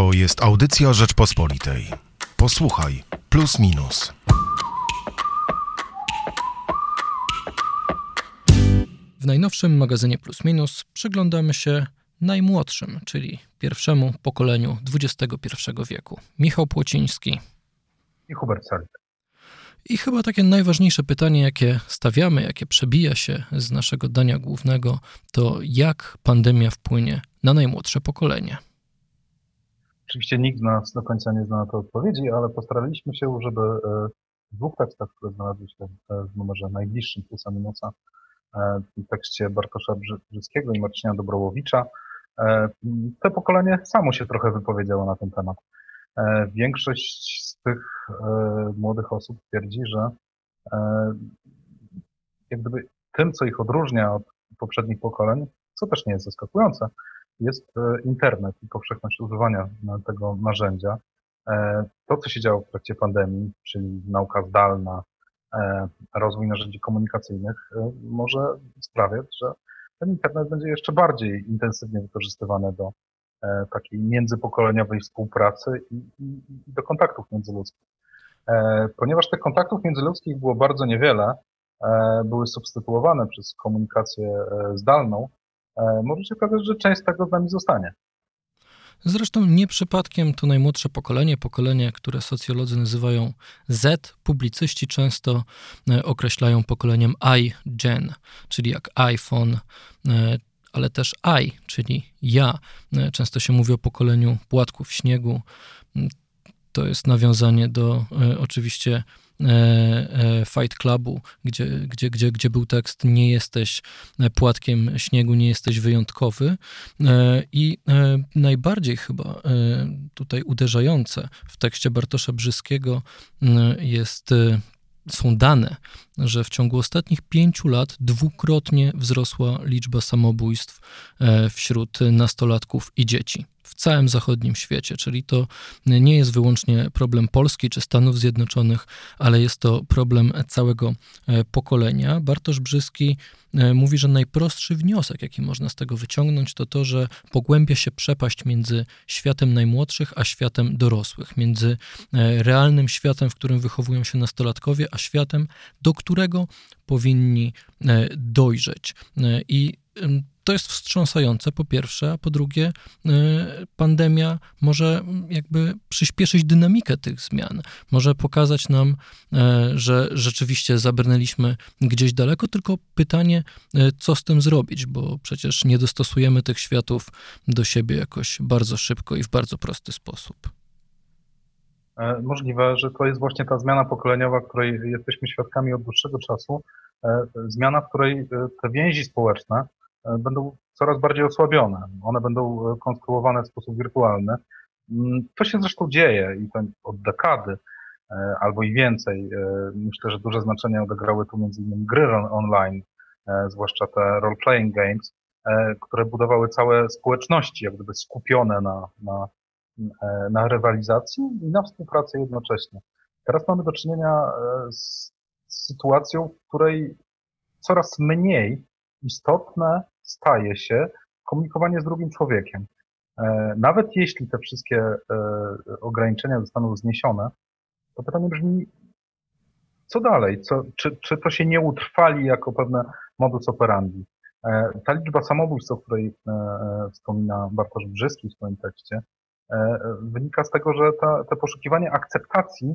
To jest audycja Rzeczpospolitej. Posłuchaj, plus minus. W najnowszym magazynie Plus Minus przyglądamy się najmłodszym, czyli pierwszemu pokoleniu XXI wieku. Michał Płociński i Hubert Salik. I chyba takie najważniejsze pytanie, jakie stawiamy, jakie przebija się z naszego dania głównego, to jak pandemia wpłynie na najmłodsze pokolenie. Oczywiście nikt z nas do końca nie zna na to odpowiedzi, ale postaraliśmy się, żeby e, w dwóch tekstach, które znalazły się w numerze najbliższym Plusa Minusa, e, w tekście Bartosza Brzyskiego i Marcina Dobrołowicza, e, to pokolenie samo się trochę wypowiedziało na ten temat. Większość z tych młodych osób twierdzi, że jak gdyby tym, co ich odróżnia od poprzednich pokoleń, co też nie jest zaskakujące, jest e, internet i powszechność używania tego narzędzia. E, to, co się działo w trakcie pandemii, czyli nauka zdalna, e, rozwój narzędzi komunikacyjnych, może sprawiać, że ten internet będzie jeszcze bardziej intensywnie wykorzystywany do takiej międzypokoleniowej współpracy i, i, i do kontaktów międzyludzkich. Ponieważ tych kontaktów międzyludzkich było bardzo niewiele, były substytuowane przez komunikację zdalną, może się okazać, że część tego z nami zostanie. Zresztą nie przypadkiem to najmłodsze pokolenie, pokolenie, które socjolodzy nazywają Z, publicyści często e, określają pokoleniem I-Gen, czyli jak iPhone, e, ale też I, czyli ja. Często się mówi o pokoleniu płatków śniegu. To jest nawiązanie do oczywiście E, e, Fight Clubu, gdzie, gdzie, gdzie, gdzie był tekst Nie jesteś płatkiem śniegu, nie jesteś wyjątkowy. E, I najbardziej chyba tutaj uderzające w tekście Bartosza Brzyskiego jest są dane, że w ciągu ostatnich pięciu lat dwukrotnie wzrosła liczba samobójstw wśród nastolatków i dzieci całym zachodnim świecie, czyli to nie jest wyłącznie problem Polski czy Stanów Zjednoczonych, ale jest to problem całego e, pokolenia. Bartosz Brzyski e, mówi, że najprostszy wniosek, jaki można z tego wyciągnąć, to to, że pogłębia się przepaść między światem najmłodszych a światem dorosłych, między e, realnym światem, w którym wychowują się nastolatkowie, a światem, do którego powinni dojrzeć. I to jest wstrząsające, po pierwsze, a po drugie, y, pandemia może jakby przyspieszyć dynamikę tych zmian, może pokazać nam, y, że rzeczywiście zabrnęliśmy gdzieś daleko, tylko pytanie, y, co z tym zrobić, bo przecież nie dostosujemy tych światów do siebie jakoś bardzo szybko i w bardzo prosty sposób. E, możliwe, że to jest właśnie ta zmiana pokoleniowa, której jesteśmy świadkami od dłuższego czasu. E, zmiana, w której e, te więzi społeczne będą coraz bardziej osłabione. One będą e, konstruowane w sposób wirtualny. Mm, to się zresztą dzieje i to od dekady e, albo i więcej. Myślę, że duże znaczenie odegrały tu między innymi gry online, zwłaszcza te role-playing games, które budowały całe społeczności, jak gdyby skupione na, na, na rywalizacji i na współpracy jednocześnie. Teraz mamy do czynienia z sytuacją, w której coraz mniej istotne staje się komunikowanie z drugim człowiekiem. E, nawet jeśli te wszystkie e, ograniczenia zostaną zniesione, to pytanie brzmi, co dalej? Co, czy, czy to się nie utrwali jako pewne modus operandi? E, ta liczba samobójstw, o której wspomina Bartosz Brzyski w swoim tekście, wynika z tego, że ta, te poszukiwanie akceptacji,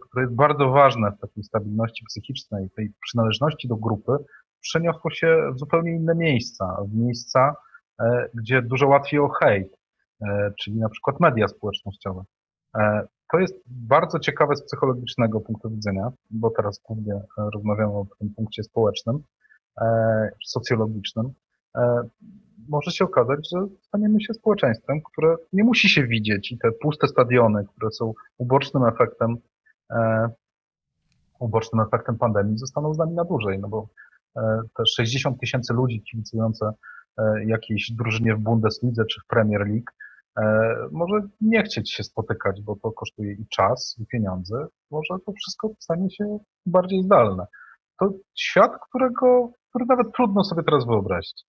które jest bardzo ważne w takiej stabilności psychicznej, tej przynależności do grupy, przeniosło się w zupełnie inne miejsca, w miejsca, e, gdzie dużo łatwiej o hejt, e, czyli na przykład media społecznościowe. E, to jest bardzo ciekawe z psychologicznego punktu widzenia, bo teraz głównie rozmawiamy o tym punkcie społecznym, socjologicznym. Może się okazać, że staniemy się społeczeństwem, które nie musi się widzieć i te puste stadiony, które są ubocznym efektem ubocznym efektem pandemii zostaną z nami na dłużej, no bo te 60 tysięcy ludzi kibicujące e, jakiejś drużynie w Bundeslidze czy w Premier League e, może nie chcieć się spotykać, bo to kosztuje i czas, i pieniądze. Może to wszystko stanie się bardziej zdalne. To świat, którego, który nawet trudno sobie teraz wyobrazić.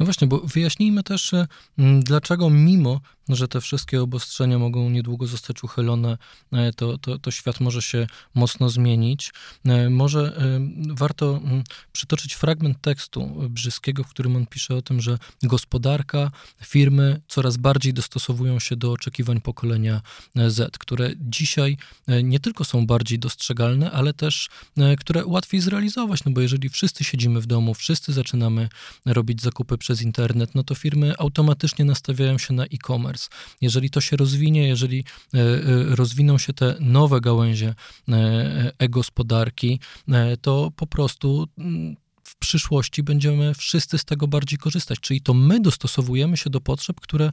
No właśnie, bo wyjaśnijmy też, dlaczego mimo że te wszystkie obostrzenia mogą niedługo zostać uchylone, to, to, to świat może się mocno zmienić. Może warto mm, przytoczyć fragment tekstu Brzyskiego, w którym on pisze o tym, że gospodarka, firmy coraz bardziej dostosowują się do oczekiwań pokolenia Z, które dzisiaj nie tylko są bardziej dostrzegalne, ale też które łatwiej zrealizować, no bo jeżeli wszyscy siedzimy w domu, wszyscy zaczynamy robić zakupy przez internet, no to firmy automatycznie nastawiają się na e-commerce. Jeżeli to się rozwinie, jeżeli e, e, rozwiną się te nowe gałęzie e, e-gospodarki, to po prostu mm, w przyszłości będziemy wszyscy z tego bardziej korzystać. Czyli to my dostosowujemy się do potrzeb, które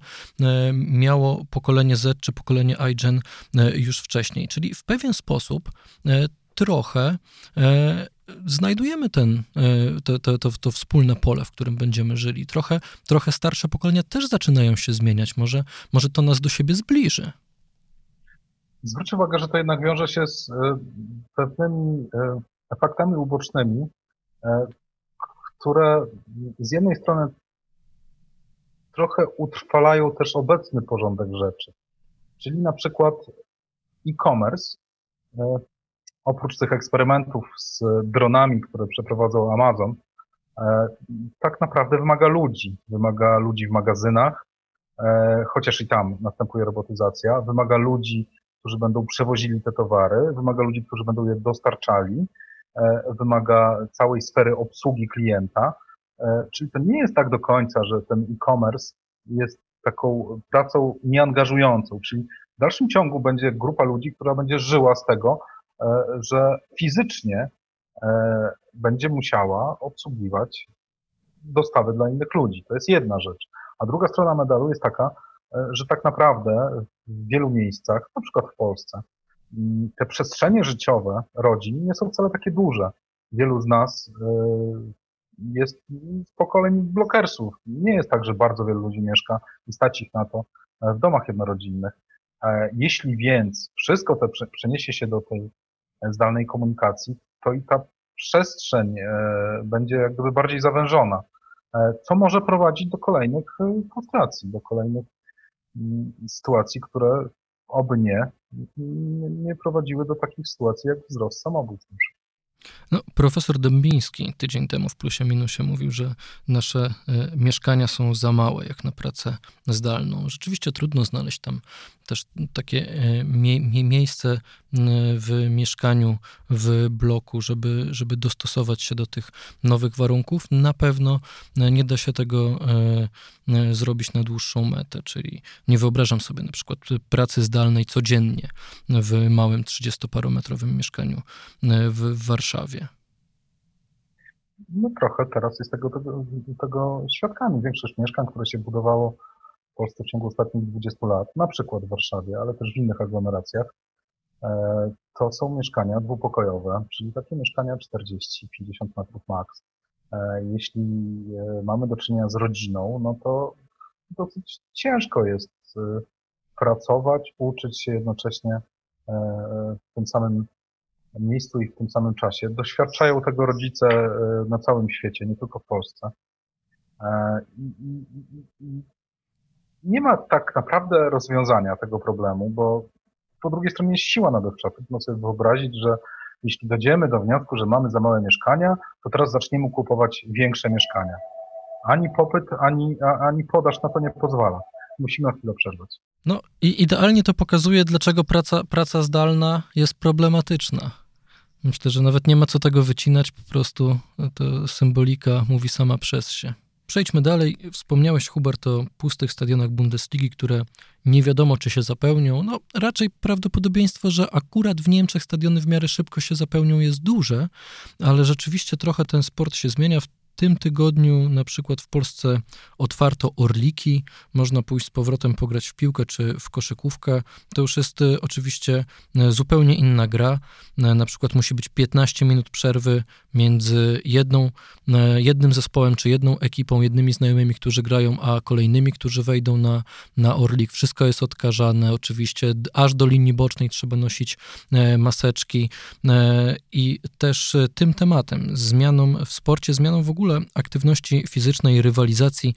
miało pokolenie Z czy pokolenie iGen już wcześniej. Czyli w pewien sposób trochę znajdujemy ten, e, to, to, to, to, wspólne pole, w którym będziemy żyli. Trochę, trochę starsze pokolenia też zaczynają się zmieniać. Może, może to nas do siebie zbliży. Zwróć uwagę, że to jednak wiąże się z e, pewnymi e, efektami ubocznymi, które z jednej strony trochę utrwalają też obecny porządek rzeczy. Czyli na przykład e-commerce oprócz tych eksperymentów z dronami, które przeprowadzał Amazon, e, tak naprawdę wymaga ludzi. Wymaga ludzi w magazynach, e, chociaż i tam następuje robotyzacja. Wymaga ludzi, którzy będą przewozili te towary, wymaga ludzi, którzy będą je dostarczali, e, wymaga całej sfery obsługi klienta. Czyli to nie jest tak do końca, że ten e-commerce jest taką pracą nieangażującą, czyli w dalszym ciągu będzie grupa ludzi, która będzie żyła z tego, że fizycznie e, będzie musiała obsługiwać dostawy dla innych ludzi. To jest jedna rzecz. A druga strona medalu jest taka, e, że tak naprawdę w wielu miejscach, na przykład w Polsce, te przestrzenie życiowe rodzin nie są wcale takie duże. Wielu z nas jest z pokoleń blokersów. Nie jest tak, że bardzo wielu ludzi mieszka i stać ich na to w domach jednorodzinnych. Jeśli więc wszystko to przeniesie się do tej zdalnej komunikacji, to i ta przestrzeń e, będzie jak gdyby bardziej zawężona, e, co może prowadzić do kolejnych e, frustracji, do kolejnych mm, sytuacji, które oby nie, nie prowadziły do takich sytuacji jak wzrost samobójstw. No, profesor Dębiński tydzień temu w Plusie Minusie mówił, że nasze e, mieszkania są za małe jak na pracę zdalną. Rzeczywiście trudno znaleźć tam też takie e, mie miejsce e, w mieszkaniu, w bloku, żeby, żeby dostosować się do tych nowych warunków. Na pewno nie da się tego zrobić na dłuższą metę, czyli nie wyobrażam sobie na przykład pracy zdalnej codziennie w małym 30-parometrowym mieszkaniu w Warszawie. No trochę teraz jest tego, tego, tego świadkami. Większość mieszkań, które się budowało w Polsce w ciągu ostatnich 20 lat, na przykład w Warszawie, ale też w innych aglomeracjach, e, to są mieszkania dwupokojowe, czyli takie mieszkania 40-50 metrów maks. E, jeśli e, mamy do czynienia z rodziną, no to dosyć ciężko jest pracować, uczyć się jednocześnie w tym samym miejscu i w tym samym czasie. Doświadczają tego rodzice e, na całym świecie, nie tylko w Polsce. E, nie ma tak naprawdę rozwiązania tego problemu, bo po drugiej stronie jest siła nadawcza. Trudno sobie wyobrazić, że jeśli dojdziemy do wniosku, że mamy za małe mieszkania, to teraz zaczniemy kupować większe mieszkania. Ani popyt, ani, ani podaż na to nie pozwala. Musimy na chwilę przerwać. No i idealnie to pokazuje, dlaczego praca, praca zdalna jest problematyczna. Myślę, że nawet nie ma co tego wycinać, po prostu to symbolika mówi sama przez się. Przejdźmy dalej. Wspomniałeś, Hubert, o pustych stadionach Bundesligi, które nie wiadomo, czy się zapełnią. No, raczej prawdopodobieństwo, że akurat w Niemczech stadiony w miarę szybko się zapełnią, jest duże, ale rzeczywiście trochę ten sport się zmienia. W tym tygodniu na przykład w Polsce otwarto Orliki, można pójść z powrotem pograć w piłkę czy w koszykówkę. To już jest e, oczywiście e, zupełnie inna gra. E, na przykład musi być 15 minut przerwy między jedną, jednym zespołem czy jedną ekipą, jednymi znajomymi, którzy grają, a kolejnymi, którzy wejdą na, na Orlik. Wszystko jest odkażane, oczywiście aż do linii bocznej trzeba nosić maseczki i też tym tematem, zmianą w sporcie, zmianą w ogóle tytule aktywności fizycznej i rywalizacji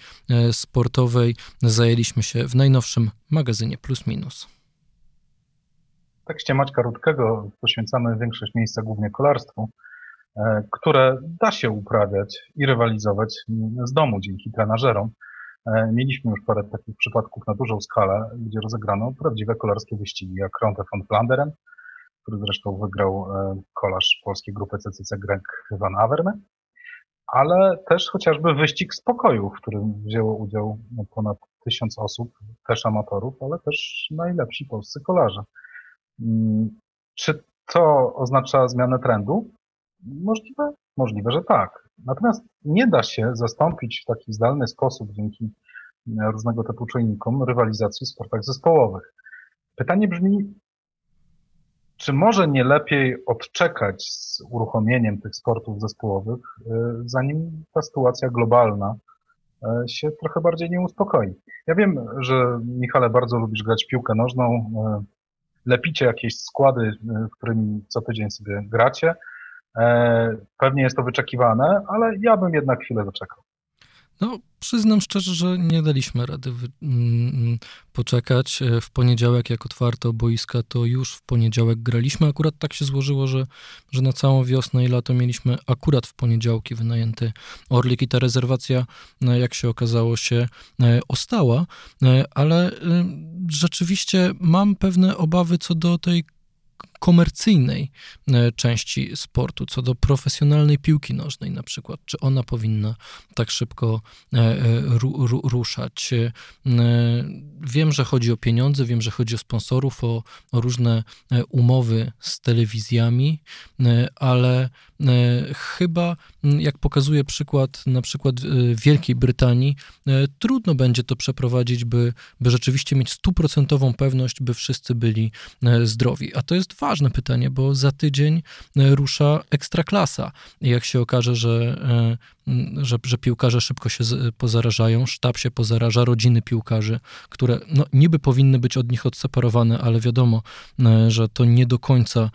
sportowej zajęliśmy się w najnowszym magazynie Plus Minus. W tekście Maćka Rudkego poświęcamy większość miejsca głównie kolarstwu, które da się uprawiać i rywalizować z domu dzięki trenażerom. E, mieliśmy już parę takich przypadków na dużą skalę, gdzie rozegrano prawdziwe kolarskie wyścigi, jak Ronde von Flanderen, który zresztą wygrał e, kolarz polskiej grupy CCC Greg van Averne, ale też chociażby wyścig spokoju, w którym wzięło udział ponad tysiąc osób, też amatorów, ale też najlepsi polscy kolarze. Mm, czy to oznacza zmianę trendu? Możliwe, możliwe, że tak. Natomiast nie da się zastąpić w taki zdalny sposób dzięki e, różnego typu czujnikom rywalizacji w sportach zespołowych. Pytanie brzmi, czy może nie lepiej odczekać z uruchomieniem tych sportów zespołowych, e, zanim ta sytuacja globalna e, się trochę bardziej nie uspokoi? Ja wiem, że Michale bardzo lubisz grać w piłkę nożną, lepicie jakieś składy, którymi co tydzień sobie gracie, pewnie jest to wyczekiwane, ale ja bym jednak chwilę zaczekał. No, przyznam szczerze, że nie daliśmy rady mm, mm poczekać. E, w poniedziałek, jak otwarto boiska, to już w poniedziałek graliśmy. Akurat tak się złożyło, że, że na całą wiosnę i lato mieliśmy akurat w poniedziałki wynajęty Orlik i ta rezerwacja, e, jak się okazało, się ostała, ale rzeczywiście mam pewne obawy co do tej komercyjnej e, części sportu, co do profesjonalnej piłki nożnej na przykład, czy ona powinna tak szybko e, e, ruszać. Wiem, że chodzi o pieniądze, wiem, że chodzi o sponsorów, o, o różne umowy z telewizjami, ale chyba, jak pokazuje przykład na przykład Wielkiej Brytanii, trudno będzie to przeprowadzić, by, by rzeczywiście mieć stuprocentową pewność, by wszyscy byli zdrowi. A to jest ważne ważne pytanie, bo za tydzień e, rusza ekstraklasa. Jak się okaże, że, e, że, że piłkarze szybko się pozarażają, sztab się pozaraża, rodziny piłkarzy, które no, niby powinny być od nich odseparowane, ale wiadomo, e, że to nie do końca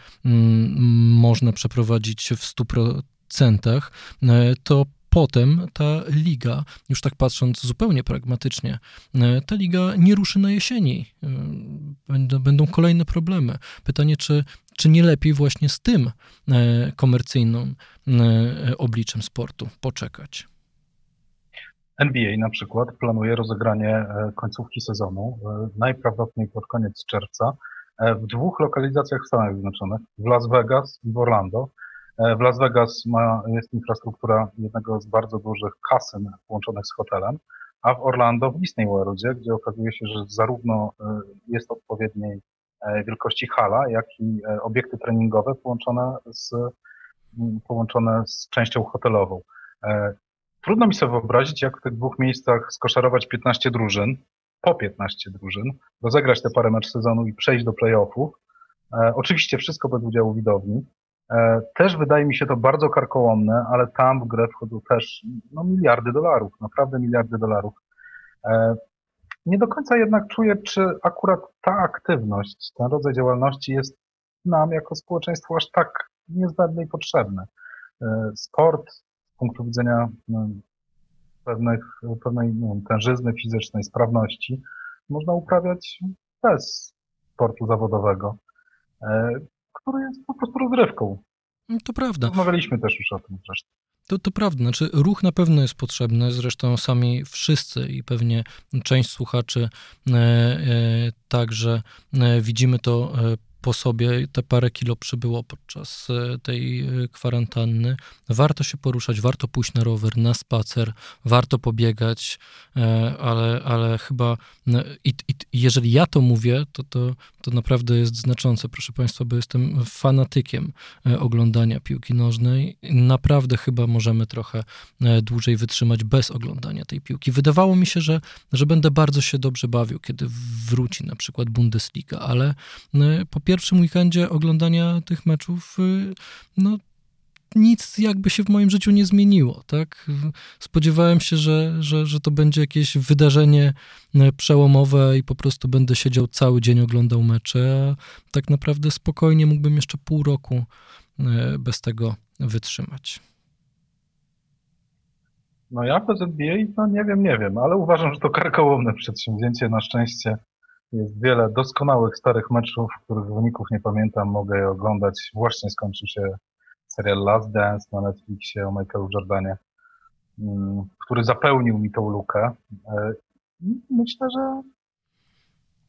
można przeprowadzić w 100%, to potem ta liga, już tak patrząc zupełnie pragmatycznie, e, ta liga nie ruszy na jesieni. E, będą, kolejne problemy. Pytanie, czy, czy nie lepiej właśnie z tym e, komercyjnym obliczem sportu poczekać? NBA na przykład planuje rozegranie końcówki sezonu, najprawdopodobniej pod koniec czerwca, w dwóch lokalizacjach w Stanach Zjednoczonych, w Las Vegas i w Orlando. E, w Las Vegas ma, jest infrastruktura jednego z bardzo dużych kasyn połączonych z hotelem, a w Orlando w Disney Worldzie, gdzie okazuje się, że zarówno e, jest odpowiedniej e, wielkości hala, jak i obiekty treningowe połączone z, połączone z częścią hotelową. Trudno mi sobie wyobrazić, jak w tych dwóch miejscach skoszarować 15 drużyn, po 15 drużyn, rozegrać te parę mecz sezonu i przejść do playoffów. Oczywiście wszystko bez udziału widowni, też wydaje mi się to bardzo karkołomne, ale tam w grę wchodzą też no, miliardy dolarów, naprawdę miliardy dolarów. E, nie do końca jednak czuję, czy akurat ta aktywność, ten rodzaj działalności jest nam jako społeczeństwu aż tak niezbędny i potrzebny. E, sport z punktu widzenia no, pewnych, pewnej nie wiem, tężyzny fizycznej, sprawności można uprawiać bez sportu zawodowego który jest po prostu rozrywką. No, to prawda. Rozmawialiśmy też już o tym zresztą. To, to prawda, znaczy ruch na pewno jest potrzebny, zresztą sami wszyscy i pewnie część słuchaczy e, e, także e, widzimy to e, po sobie te parę kilo przybyło podczas e, tej e, kwarantanny. Warto się poruszać, warto pójść na rower, na spacer, warto pobiegać, e, ale, ale chyba i, i jeżeli ja to mówię, to, to, to naprawdę jest znaczące, proszę Państwa, bo jestem fanatykiem oglądania piłki nożnej. Naprawdę chyba możemy trochę dłużej wytrzymać bez oglądania tej piłki. Wydawało mi się, że, że będę bardzo się dobrze bawił, kiedy wróci na przykład Bundesliga, ale po pierwsze pierwszym weekendzie oglądania tych meczów, y, no nic jakby się w moim życiu nie zmieniło, tak? Spodziewałem się, że, że, że to będzie jakieś wydarzenie y, przełomowe i po prostu będę siedział cały dzień, oglądał mecze, a tak naprawdę spokojnie mógłbym jeszcze pół roku y, bez tego wytrzymać. No ja bez NBA, no nie wiem, nie wiem, ale uważam, że to karkołomne przedsięwzięcie. Na szczęście jest wiele doskonałych, starych meczów, których wyników nie pamiętam, mogę je oglądać. Właśnie skończył się serial Last Dance na Netflixie o Michaelu Jordanie, mm, który zapełnił mi tą lukę. E, myślę, że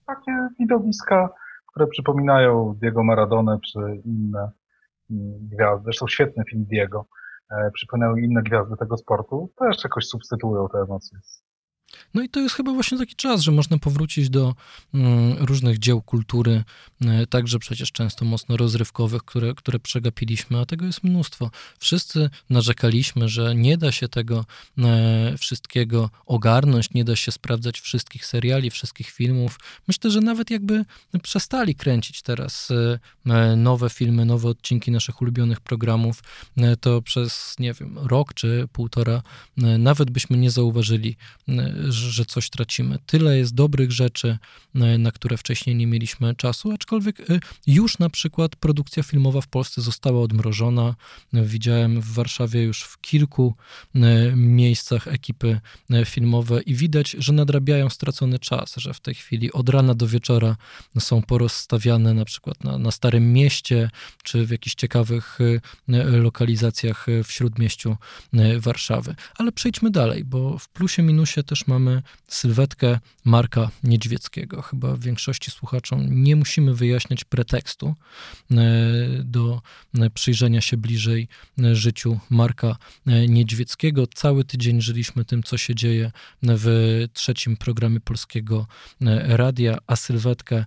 takie widowiska, które przypominają Diego Maradona czy inne mm, gwiazdy, zresztą świetny film Diego, e, przypominają inne gwiazdy tego sportu, też jakoś substytuują te emocje. No i to jest chyba właśnie taki czas, że można powrócić do mm, różnych dzieł kultury, e, także przecież często mocno rozrywkowych, które, które przegapiliśmy, a tego jest mnóstwo. Wszyscy narzekaliśmy, że nie da się tego e, wszystkiego ogarnąć, nie da się sprawdzać wszystkich seriali, wszystkich filmów. Myślę, że nawet jakby przestali kręcić teraz e, nowe filmy, nowe odcinki naszych ulubionych programów, to przez, nie wiem, rok czy półtora nawet byśmy nie zauważyli, że coś tracimy. Tyle jest dobrych rzeczy, e, na które wcześniej nie mieliśmy czasu, aczkolwiek e, już na przykład produkcja filmowa w Polsce została odmrożona. Widziałem w Warszawie już w kilku e, miejscach ekipy filmowe i widać, że nadrabiają stracony czas, że w tej chwili od rana do wieczora są porozstawiane na przykład na, na Starym Mieście, czy w jakichś ciekawych lokalizacjach w Śródmieściu Warszawy. Ale przejdźmy dalej, bo w plusie minusie też mamy sylwetkę Marka Niedźwieckiego. Chyba większości słuchaczom nie musimy wyjaśniać pretekstu e, do e, przyjrzenia się bliżej e, życiu Marka Niedźwieckiego. Cały tydzień żyliśmy tym, co się dzieje w trzecim programie polskiego radia, a sylwetkę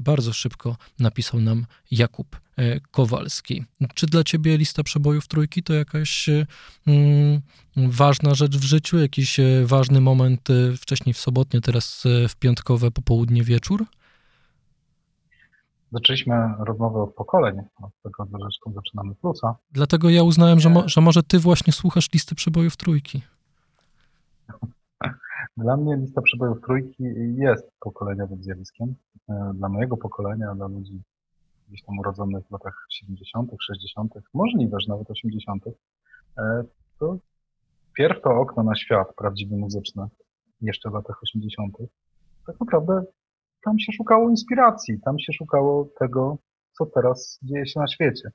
bardzo szybko napisał nam Jakub Kowalski. Czy dla ciebie lista przebojów trójki to jakaś mm, ważna rzecz w życiu, jakiś e, ważny moment e, wcześniej w sobotnie, teraz e, w piątkowe popołudnie, wieczór? Zaczęliśmy rozmowę od pokoleń, od tego zresztą zaczynamy plusa. Dlatego ja uznałem, że, mo, że może ty właśnie słuchasz listy przebojów trójki. Dla mnie lista przebojów trójki jest pokoleniowym zjawiskiem. Dla mojego pokolenia, dla ludzi gdzieś tam urodzonych w latach 70., 60., możliwe, że nawet 80., to pierw to okno na świat prawdziwy muzyczny, jeszcze w latach 80., tak naprawdę tam się szukało inspiracji, tam się szukało tego, co teraz dzieje się na świecie.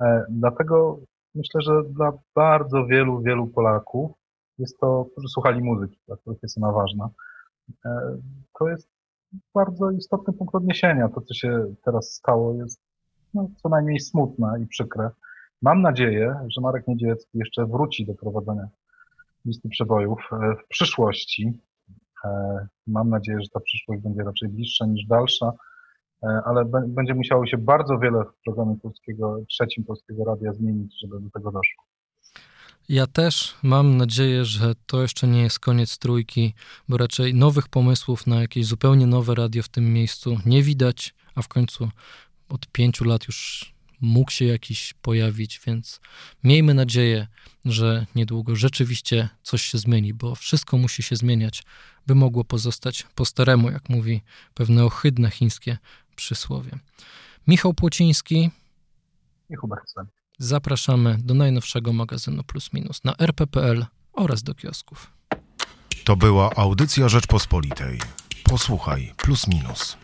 E, dlatego myślę, że dla bardzo wielu, wielu Polaków jest to, którzy słuchali muzyki, dla których jest ona ważna, e, to jest bardzo istotny punkt odniesienia. To, co się teraz stało, jest no, co najmniej smutne i przykre. Mam nadzieję, że Marek Niedziecki jeszcze wróci do prowadzenia listy przebojów e, w przyszłości. E, mam nadzieję, że ta przyszłość będzie raczej bliższa niż dalsza, e, ale będzie musiało się bardzo wiele w programie polskiego, trzecim polskiego radia zmienić, żeby do tego doszło. Ja też mam nadzieję, że to jeszcze nie jest koniec trójki, bo raczej nowych pomysłów na jakieś zupełnie nowe radio w tym miejscu nie widać, a w końcu od pięciu lat już mógł się jakiś pojawić, więc miejmy nadzieję, że niedługo rzeczywiście coś się zmieni, bo wszystko musi się zmieniać, by mogło pozostać po staremu, jak mówi pewne ohydne chińskie przysłowie. Michał Płociński i Hubert Zapraszamy do najnowszego magazynu Plus Minus na rp.pl oraz do kiosków. To była audycja Rzeczpospolitej. Posłuchaj Plus Minus.